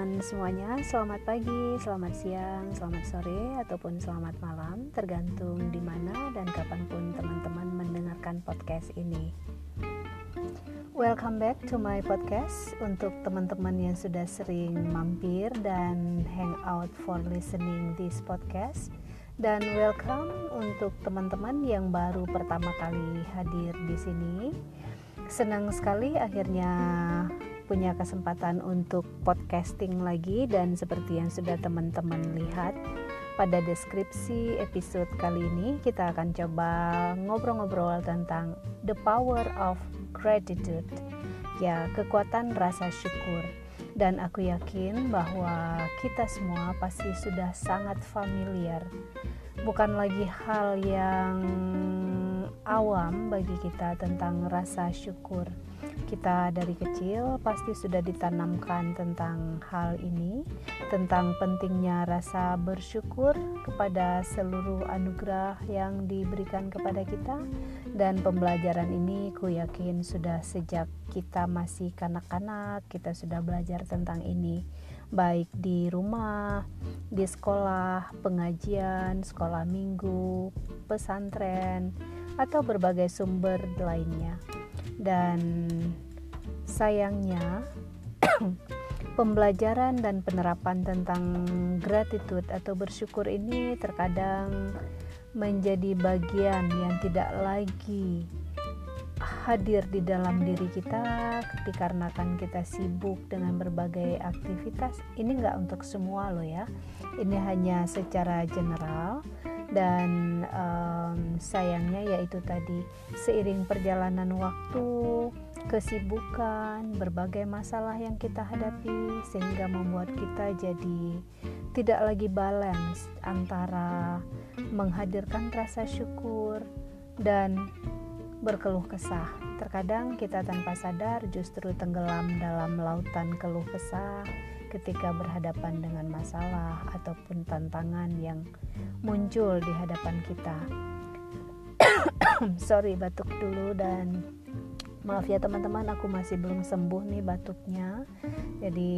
teman-teman semuanya, selamat pagi, selamat siang, selamat sore, ataupun selamat malam, tergantung di mana dan kapan pun teman-teman mendengarkan podcast ini. Welcome back to my podcast untuk teman-teman yang sudah sering mampir dan hang out for listening this podcast dan welcome untuk teman-teman yang baru pertama kali hadir di sini. Senang sekali akhirnya punya kesempatan untuk podcasting lagi dan seperti yang sudah teman-teman lihat pada deskripsi episode kali ini kita akan coba ngobrol-ngobrol tentang the power of gratitude ya kekuatan rasa syukur. Dan aku yakin bahwa kita semua pasti sudah sangat familiar. Bukan lagi hal yang awam bagi kita tentang rasa syukur kita dari kecil pasti sudah ditanamkan tentang hal ini, tentang pentingnya rasa bersyukur kepada seluruh anugerah yang diberikan kepada kita, dan pembelajaran ini ku yakin sudah sejak kita masih kanak-kanak, kita sudah belajar tentang ini, baik di rumah, di sekolah, pengajian, sekolah minggu, pesantren, atau berbagai sumber lainnya dan sayangnya pembelajaran dan penerapan tentang gratitude atau bersyukur ini terkadang menjadi bagian yang tidak lagi hadir di dalam diri kita dikarenakan kita sibuk dengan berbagai aktivitas. Ini enggak untuk semua loh ya. Ini hanya secara general dan um, sayangnya yaitu tadi seiring perjalanan waktu kesibukan berbagai masalah yang kita hadapi sehingga membuat kita jadi tidak lagi balance antara menghadirkan rasa syukur dan berkeluh kesah. Terkadang kita tanpa sadar justru tenggelam dalam lautan keluh kesah ketika berhadapan dengan masalah ataupun tantangan yang muncul di hadapan kita. Sorry, batuk dulu dan maaf ya teman-teman, aku masih belum sembuh nih batuknya. Jadi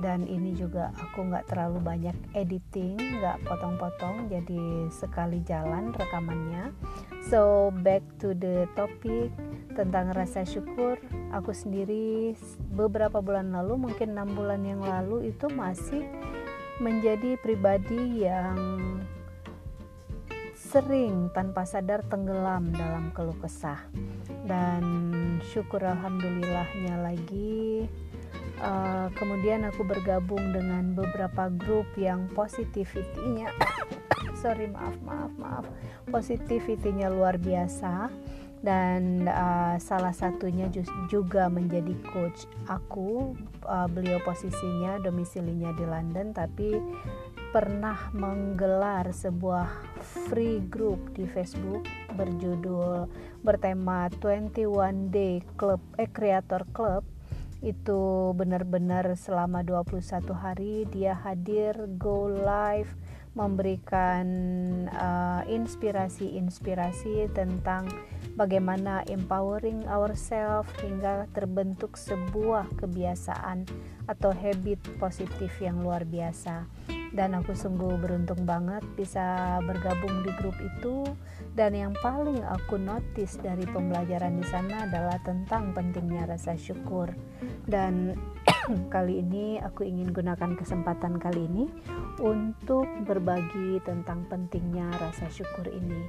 dan ini juga aku nggak terlalu banyak editing, nggak potong-potong, jadi sekali jalan rekamannya. So back to the topic tentang rasa syukur. Aku sendiri beberapa bulan lalu mungkin enam bulan yang lalu itu masih menjadi pribadi yang sering tanpa sadar tenggelam dalam keluh kesah. Dan syukur alhamdulillahnya lagi uh, kemudian aku bergabung dengan beberapa grup yang positivity-nya sorry maaf maaf maaf. Positivity-nya luar biasa. Dan uh, salah satunya juga menjadi coach aku uh, beliau posisinya domisilinya di London tapi pernah menggelar sebuah free group di Facebook berjudul bertema 21 Day Club eh Creator Club. Itu benar-benar selama 21 hari dia hadir go live memberikan uh, inspirasi-inspirasi tentang bagaimana empowering ourselves hingga terbentuk sebuah kebiasaan atau habit positif yang luar biasa. Dan aku sungguh beruntung banget bisa bergabung di grup itu. Dan yang paling aku notice dari pembelajaran di sana adalah tentang pentingnya rasa syukur. Dan kali ini aku ingin gunakan kesempatan kali ini untuk berbagi tentang pentingnya rasa syukur ini.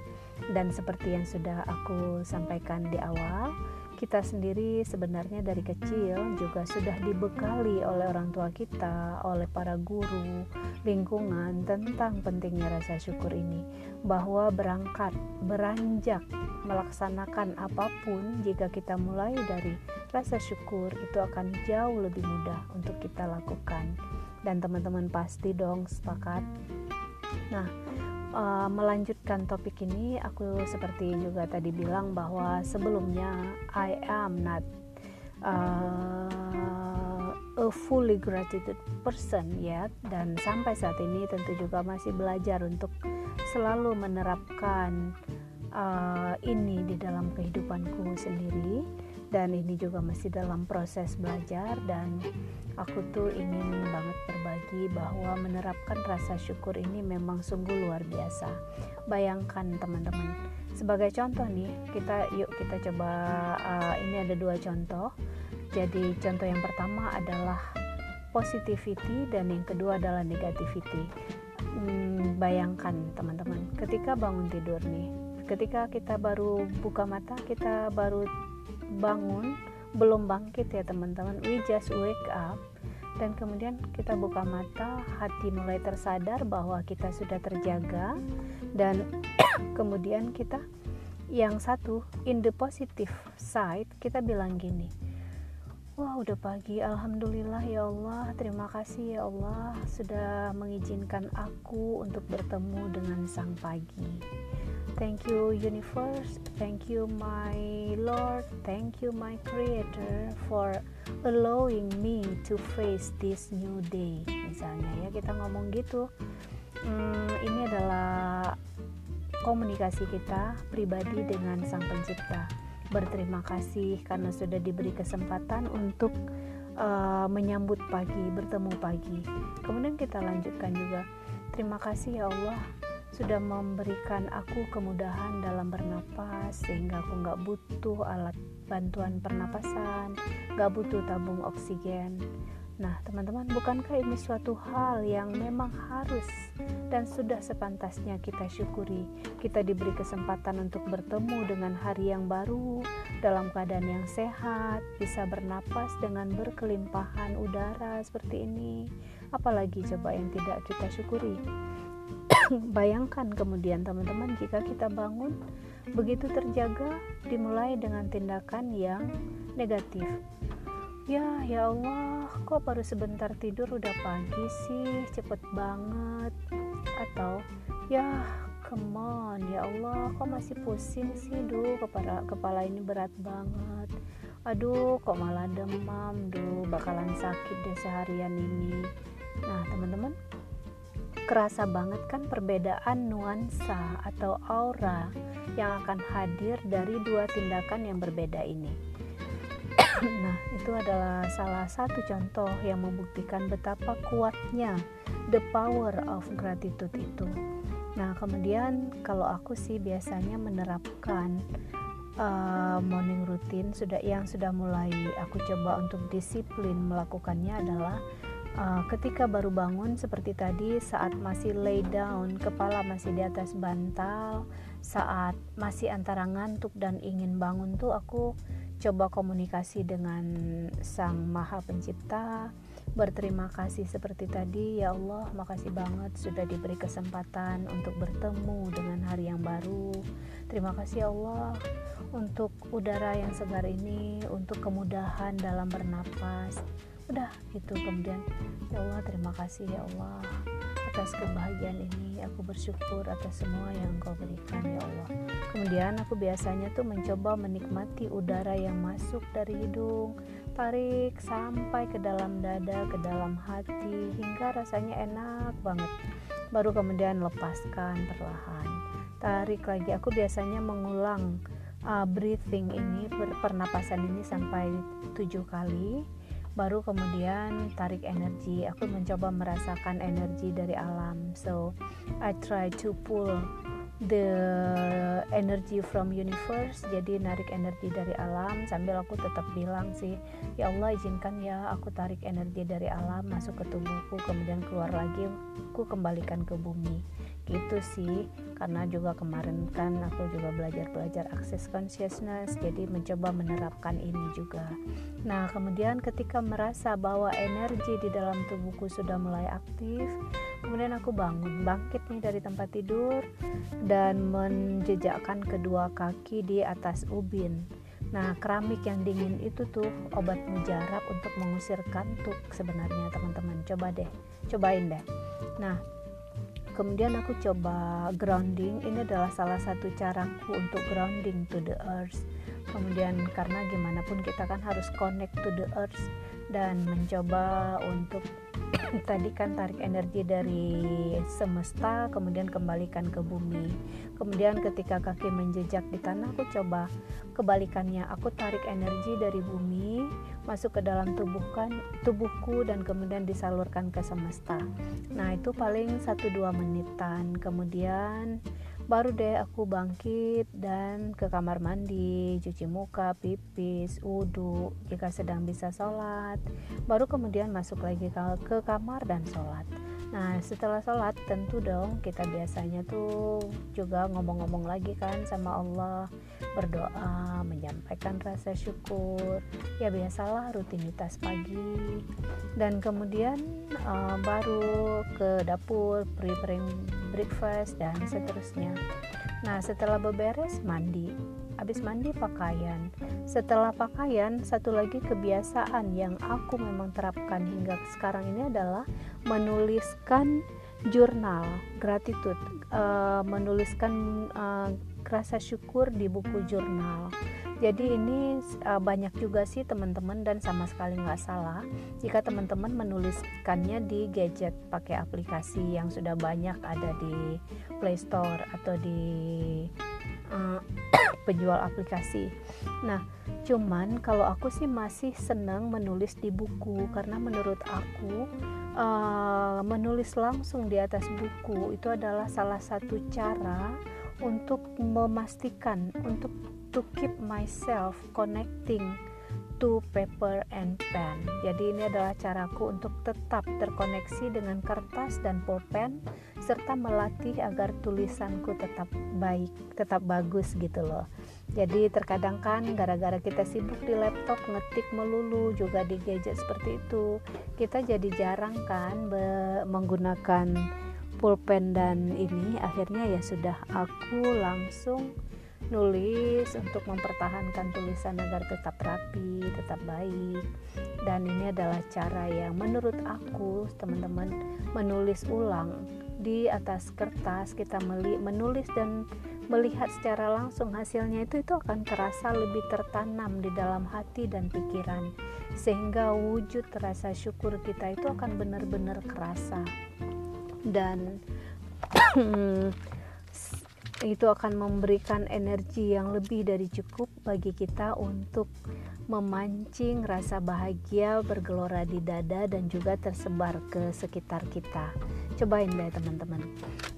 Dan seperti yang sudah aku sampaikan di awal kita sendiri sebenarnya dari kecil juga sudah dibekali oleh orang tua kita, oleh para guru, lingkungan tentang pentingnya rasa syukur ini, bahwa berangkat, beranjak, melaksanakan apa pun jika kita mulai dari rasa syukur itu akan jauh lebih mudah untuk kita lakukan. Dan teman-teman pasti dong sepakat. Nah, uh, melanjutkan topik ini aku seperti juga tadi bilang bahwa sebelumnya I am not uh, a fully gratitude person ya dan sampai saat ini tentu juga masih belajar untuk selalu menerapkan uh, ini di dalam kehidupanku sendiri dan ini juga masih dalam proses belajar dan aku tuh ingin banget berbagi bahwa menerapkan rasa syukur ini memang sungguh luar biasa. Bayangkan teman-teman. Sebagai contoh nih kita yuk kita coba uh, ini ada dua contoh. Jadi contoh yang pertama adalah positivity dan yang kedua adalah negativity. Hmm, bayangkan teman-teman. Ketika bangun tidur nih ketika kita baru buka mata kita baru bangun belum bangkit ya teman-teman. We just wake up. Dan kemudian kita buka mata hati mulai tersadar bahwa kita sudah terjaga. Dan kemudian kita yang satu in the positive side kita bilang gini Wah udah pagi. Alhamdulillah ya Allah. Terima kasih ya Allah Sudah mengizinkan aku Untuk bertemu dengan sang pagi Thank you, universe. Thank you, my Lord. Thank you, my Creator, for allowing me to face this new day. Misalnya, ya, kita ngomong gitu. Hmm, ini adalah komunikasi kita pribadi dengan Sang Pencipta. Berterima kasih karena sudah diberi kesempatan untuk uh, menyambut pagi, bertemu pagi. Kemudian kita lanjutkan juga. Terima kasih ya Allah sudah memberikan aku kemudahan dalam bernapas sehingga aku nggak butuh alat bantuan pernapasan, nggak butuh tabung oksigen. Nah, teman-teman, bukankah ini suatu hal yang memang harus dan sudah sepantasnya kita syukuri? Kita diberi kesempatan untuk bertemu dengan hari yang baru dalam keadaan yang sehat, bisa bernapas dengan berkelimpahan udara seperti ini. Apalagi coba yang tidak kita syukuri? Bayangkan kemudian teman-teman jika kita bangun begitu terjaga dimulai dengan tindakan yang negatif. Ya, ya Allah, kok baru sebentar tidur udah pagi sih, cepet banget. Atau, ya come on, ya Allah, kok masih pusing sih, duh, kepala, kepala ini berat banget. Aduh, kok malah demam, duh, bakalan sakit deh seharian ini. Nah, teman-teman, kerasa banget kan perbedaan nuansa atau aura yang akan hadir dari dua tindakan yang berbeda ini. nah, itu adalah salah satu contoh yang membuktikan betapa kuatnya the power of gratitude itu. Nah, kemudian kalau aku sih biasanya menerapkan uh, morning routine sudah yang sudah mulai aku coba untuk disiplin melakukannya adalah uh, ketika baru bangun seperti tadi saat masih lay down kepala masih di atas bantal saat masih antara ngantuk dan ingin bangun tuh aku coba komunikasi dengan sang maha pencipta berterima kasih seperti tadi ya Allah makasih banget sudah diberi kesempatan untuk bertemu dengan hari yang baru. Terima kasih ya Allah untuk udara yang segar ini untuk kemudahan dalam bernapas udah gitu. Kemudian ya Allah terima kasih ya Allah atas kebahagiaan ini. Aku bersyukur atas semua yang kau berikan ya Allah. Kemudian aku biasanya tuh mencoba menikmati udara yang masuk dari hidung tarik sampai ke dalam dada ke dalam hati hingga rasanya enak banget. Baru kemudian lepaskan perlahan. Tarik lagi. Aku biasanya mengulang uh, breathing ini pernapasan ini sampai tujuh kali baru kemudian tarik energi. Aku mencoba merasakan energi dari alam. So I try to pull the energy from universe jadi narik energi dari alam sambil aku tetap bilang sih ya Allah izinkan ya aku tarik energi dari alam masuk ke tubuhku kemudian keluar lagi aku kembalikan ke bumi. Gitu sih karena juga kemarin kan aku juga belajar-belajar access consciousness jadi mencoba menerapkan ini juga nah kemudian ketika merasa bahwa energi di dalam tubuhku sudah mulai aktif kemudian aku bangun bangkit nih dari tempat tidur dan menjejakkan kedua kaki di atas ubin Nah, keramik yang dingin itu tuh obat mujarab untuk mengusir kantuk sebenarnya teman-teman. Coba deh, cobain deh. Nah, kemudian aku coba grounding. Ini adalah salah satu caraku untuk grounding to the earth. Kemudian karena gimana pun kita kan harus connect to the earth dan mencoba untuk tadi kan tarik energi dari semesta kemudian kembalikan ke bumi. Kemudian ketika kaki menjejak di tanah aku coba kebalikannya. Aku tarik energi dari bumi masuk ke dalam tubuhkan tubuhku dan kemudian disalurkan ke semesta. Nah itu paling 1-2 menitan. Kemudian baru deh aku bangkit dan ke kamar mandi, cuci muka, pipis, wudhu jika sedang bisa sholat. Baru kemudian masuk lagi ke kamar dan sholat. Nah setelah sholat tentu dong kita biasanya tuh juga ngomong-ngomong lagi kan sama Allah berdoa menyampaikan rasa syukur. Ya biasalah rutinitas pagi. Dan kemudian uh, baru ke dapur preparing breakfast dan seterusnya. Nah setelah beberes mandi habis mandi pakaian. Setelah pakaian satu lagi kebiasaan yang aku memang terapkan hingga sekarang ini adalah menuliskan jurnal gratitude. Uh, menuliskan uh, rasa syukur di buku jurnal. Jadi ini uh, banyak juga sih teman-teman dan sama sekali nggak salah jika teman-teman menuliskannya di gadget pakai aplikasi yang sudah banyak ada di Play Store atau di uh, penjual aplikasi. Nah, cuman kalau aku sih masih senang menulis di buku karena menurut aku uh, menulis langsung di atas buku itu adalah salah satu cara untuk memastikan untuk to keep myself connecting to paper and pen. Jadi ini adalah caraku untuk tetap terkoneksi dengan kertas dan pulpen serta melatih agar tulisanku tetap baik, tetap bagus gitu loh. Jadi terkadang kan gara-gara kita sibuk di laptop ngetik melulu juga di gadget seperti itu, kita jadi jarang kan menggunakan pulpen dan ini akhirnya ya sudah aku langsung nulis untuk mempertahankan tulisan agar tetap rapi, tetap baik. Dan ini adalah cara yang menurut aku, teman-teman, menulis ulang di atas kertas kita menulis dan melihat secara langsung hasilnya itu itu akan terasa lebih tertanam di dalam hati dan pikiran. Sehingga wujud rasa syukur kita itu akan benar-benar kerasa. Dan itu akan memberikan energi yang lebih dari cukup bagi kita untuk memancing rasa bahagia bergelora di dada dan juga tersebar ke sekitar kita. Cobain deh teman-teman.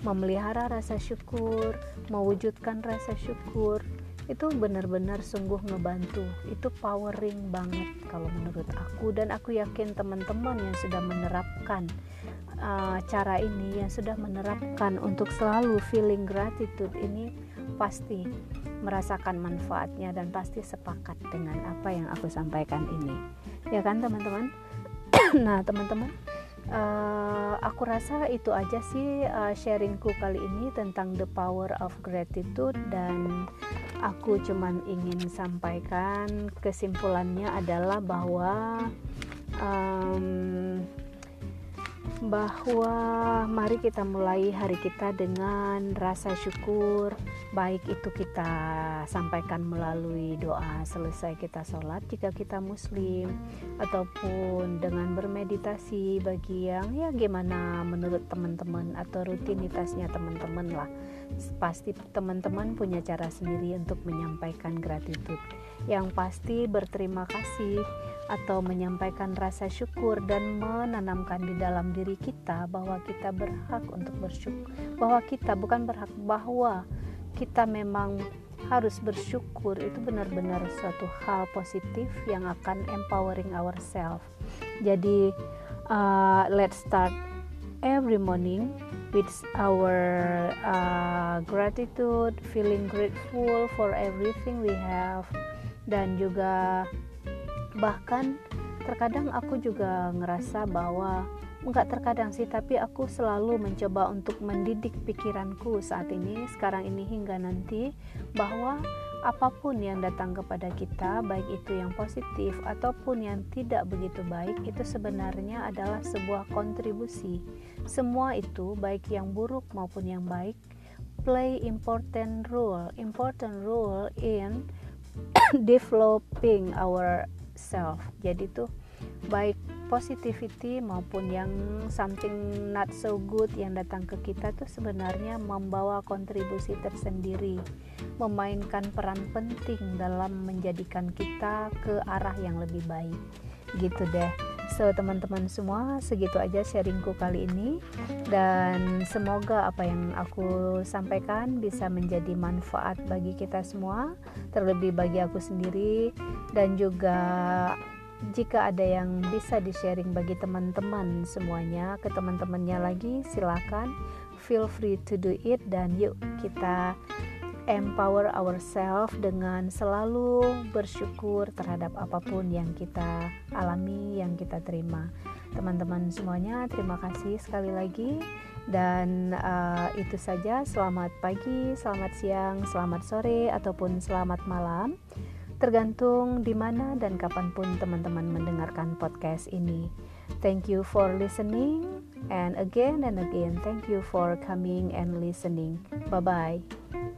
Memelihara rasa syukur, mewujudkan rasa syukur itu benar-benar sungguh ngebantu. Itu powering banget kalau menurut aku dan aku yakin teman-teman yang sudah menerapkan uh, cara ini yang sudah menerapkan untuk selalu feeling gratitude ini pasti merasakan manfaatnya dan pasti sepakat dengan apa yang aku sampaikan ini. Ya kan teman-teman? Nah teman-teman uh, aku rasa itu aja sih uh, sharingku kali ini tentang the power of gratitude dan aku cuman ingin sampaikan kesimpulannya adalah bahwa um, bahwa mari kita mulai hari kita dengan rasa syukur baik itu kita sampaikan melalui doa selesai kita sholat jika kita muslim ataupun dengan bermeditasi bagi yang ya gimana menurut teman-teman atau rutinitasnya teman-teman lah. Pasti teman-teman punya cara sendiri untuk menyampaikan gratitude. Yang pasti berterima kasih atau menyampaikan rasa syukur dan menanamkan di dalam diri kita bahwa kita berhak untuk bersyukur. Bahwa kita bukan berhak bahwa kita memang harus bersyukur. Itu benar-benar suatu hal positif yang akan empowering ourselves. Jadi uh, let's start every morning with our uh, gratitude feeling grateful for everything we have. Dan juga bahkan terkadang aku juga ngerasa bahwa enggak terkadang sih tapi aku selalu mencoba untuk mendidik pikiranku saat ini sekarang ini hingga nanti bahwa apa pun yang datang kepada kita baik itu yang positif ataupun yang tidak begitu baik itu sebenarnya adalah sebuah kontribusi. Semua itu baik yang buruk maupun yang baik play important role. Important role in developing our self jadi tuh baik positivity maupun yang something not so good yang datang ke kita tuh sebenarnya membawa kontribusi tersendiri, memainkan peran penting dalam menjadikan kita ke arah yang lebih baik. Gitu deh. So teman-teman semua segitu aja sharingku kali ini. Dan semoga apa yang aku sampaikan bisa menjadi manfaat bagi kita semua terlebih bagi aku sendiri. Dan juga jika ada yang bisa di-sharing bagi teman-teman semuanya ke teman-temannya lagi silahkan feel free to do it. Dan yuk kita empower ourselves dengan selalu bersyukur terhadap apa pun yang kita alami, yang kita terima. Teman-teman semuanya, terima kasih sekali lagi, dan uh, itu saja. Selamat pagi, selamat siang, selamat sore, ataupun selamat malam, tergantung di mana dan kapan pun teman-teman mendengarkan podcast ini. Thank you for listening, and again and again, thank you for coming and listening. Bye bye.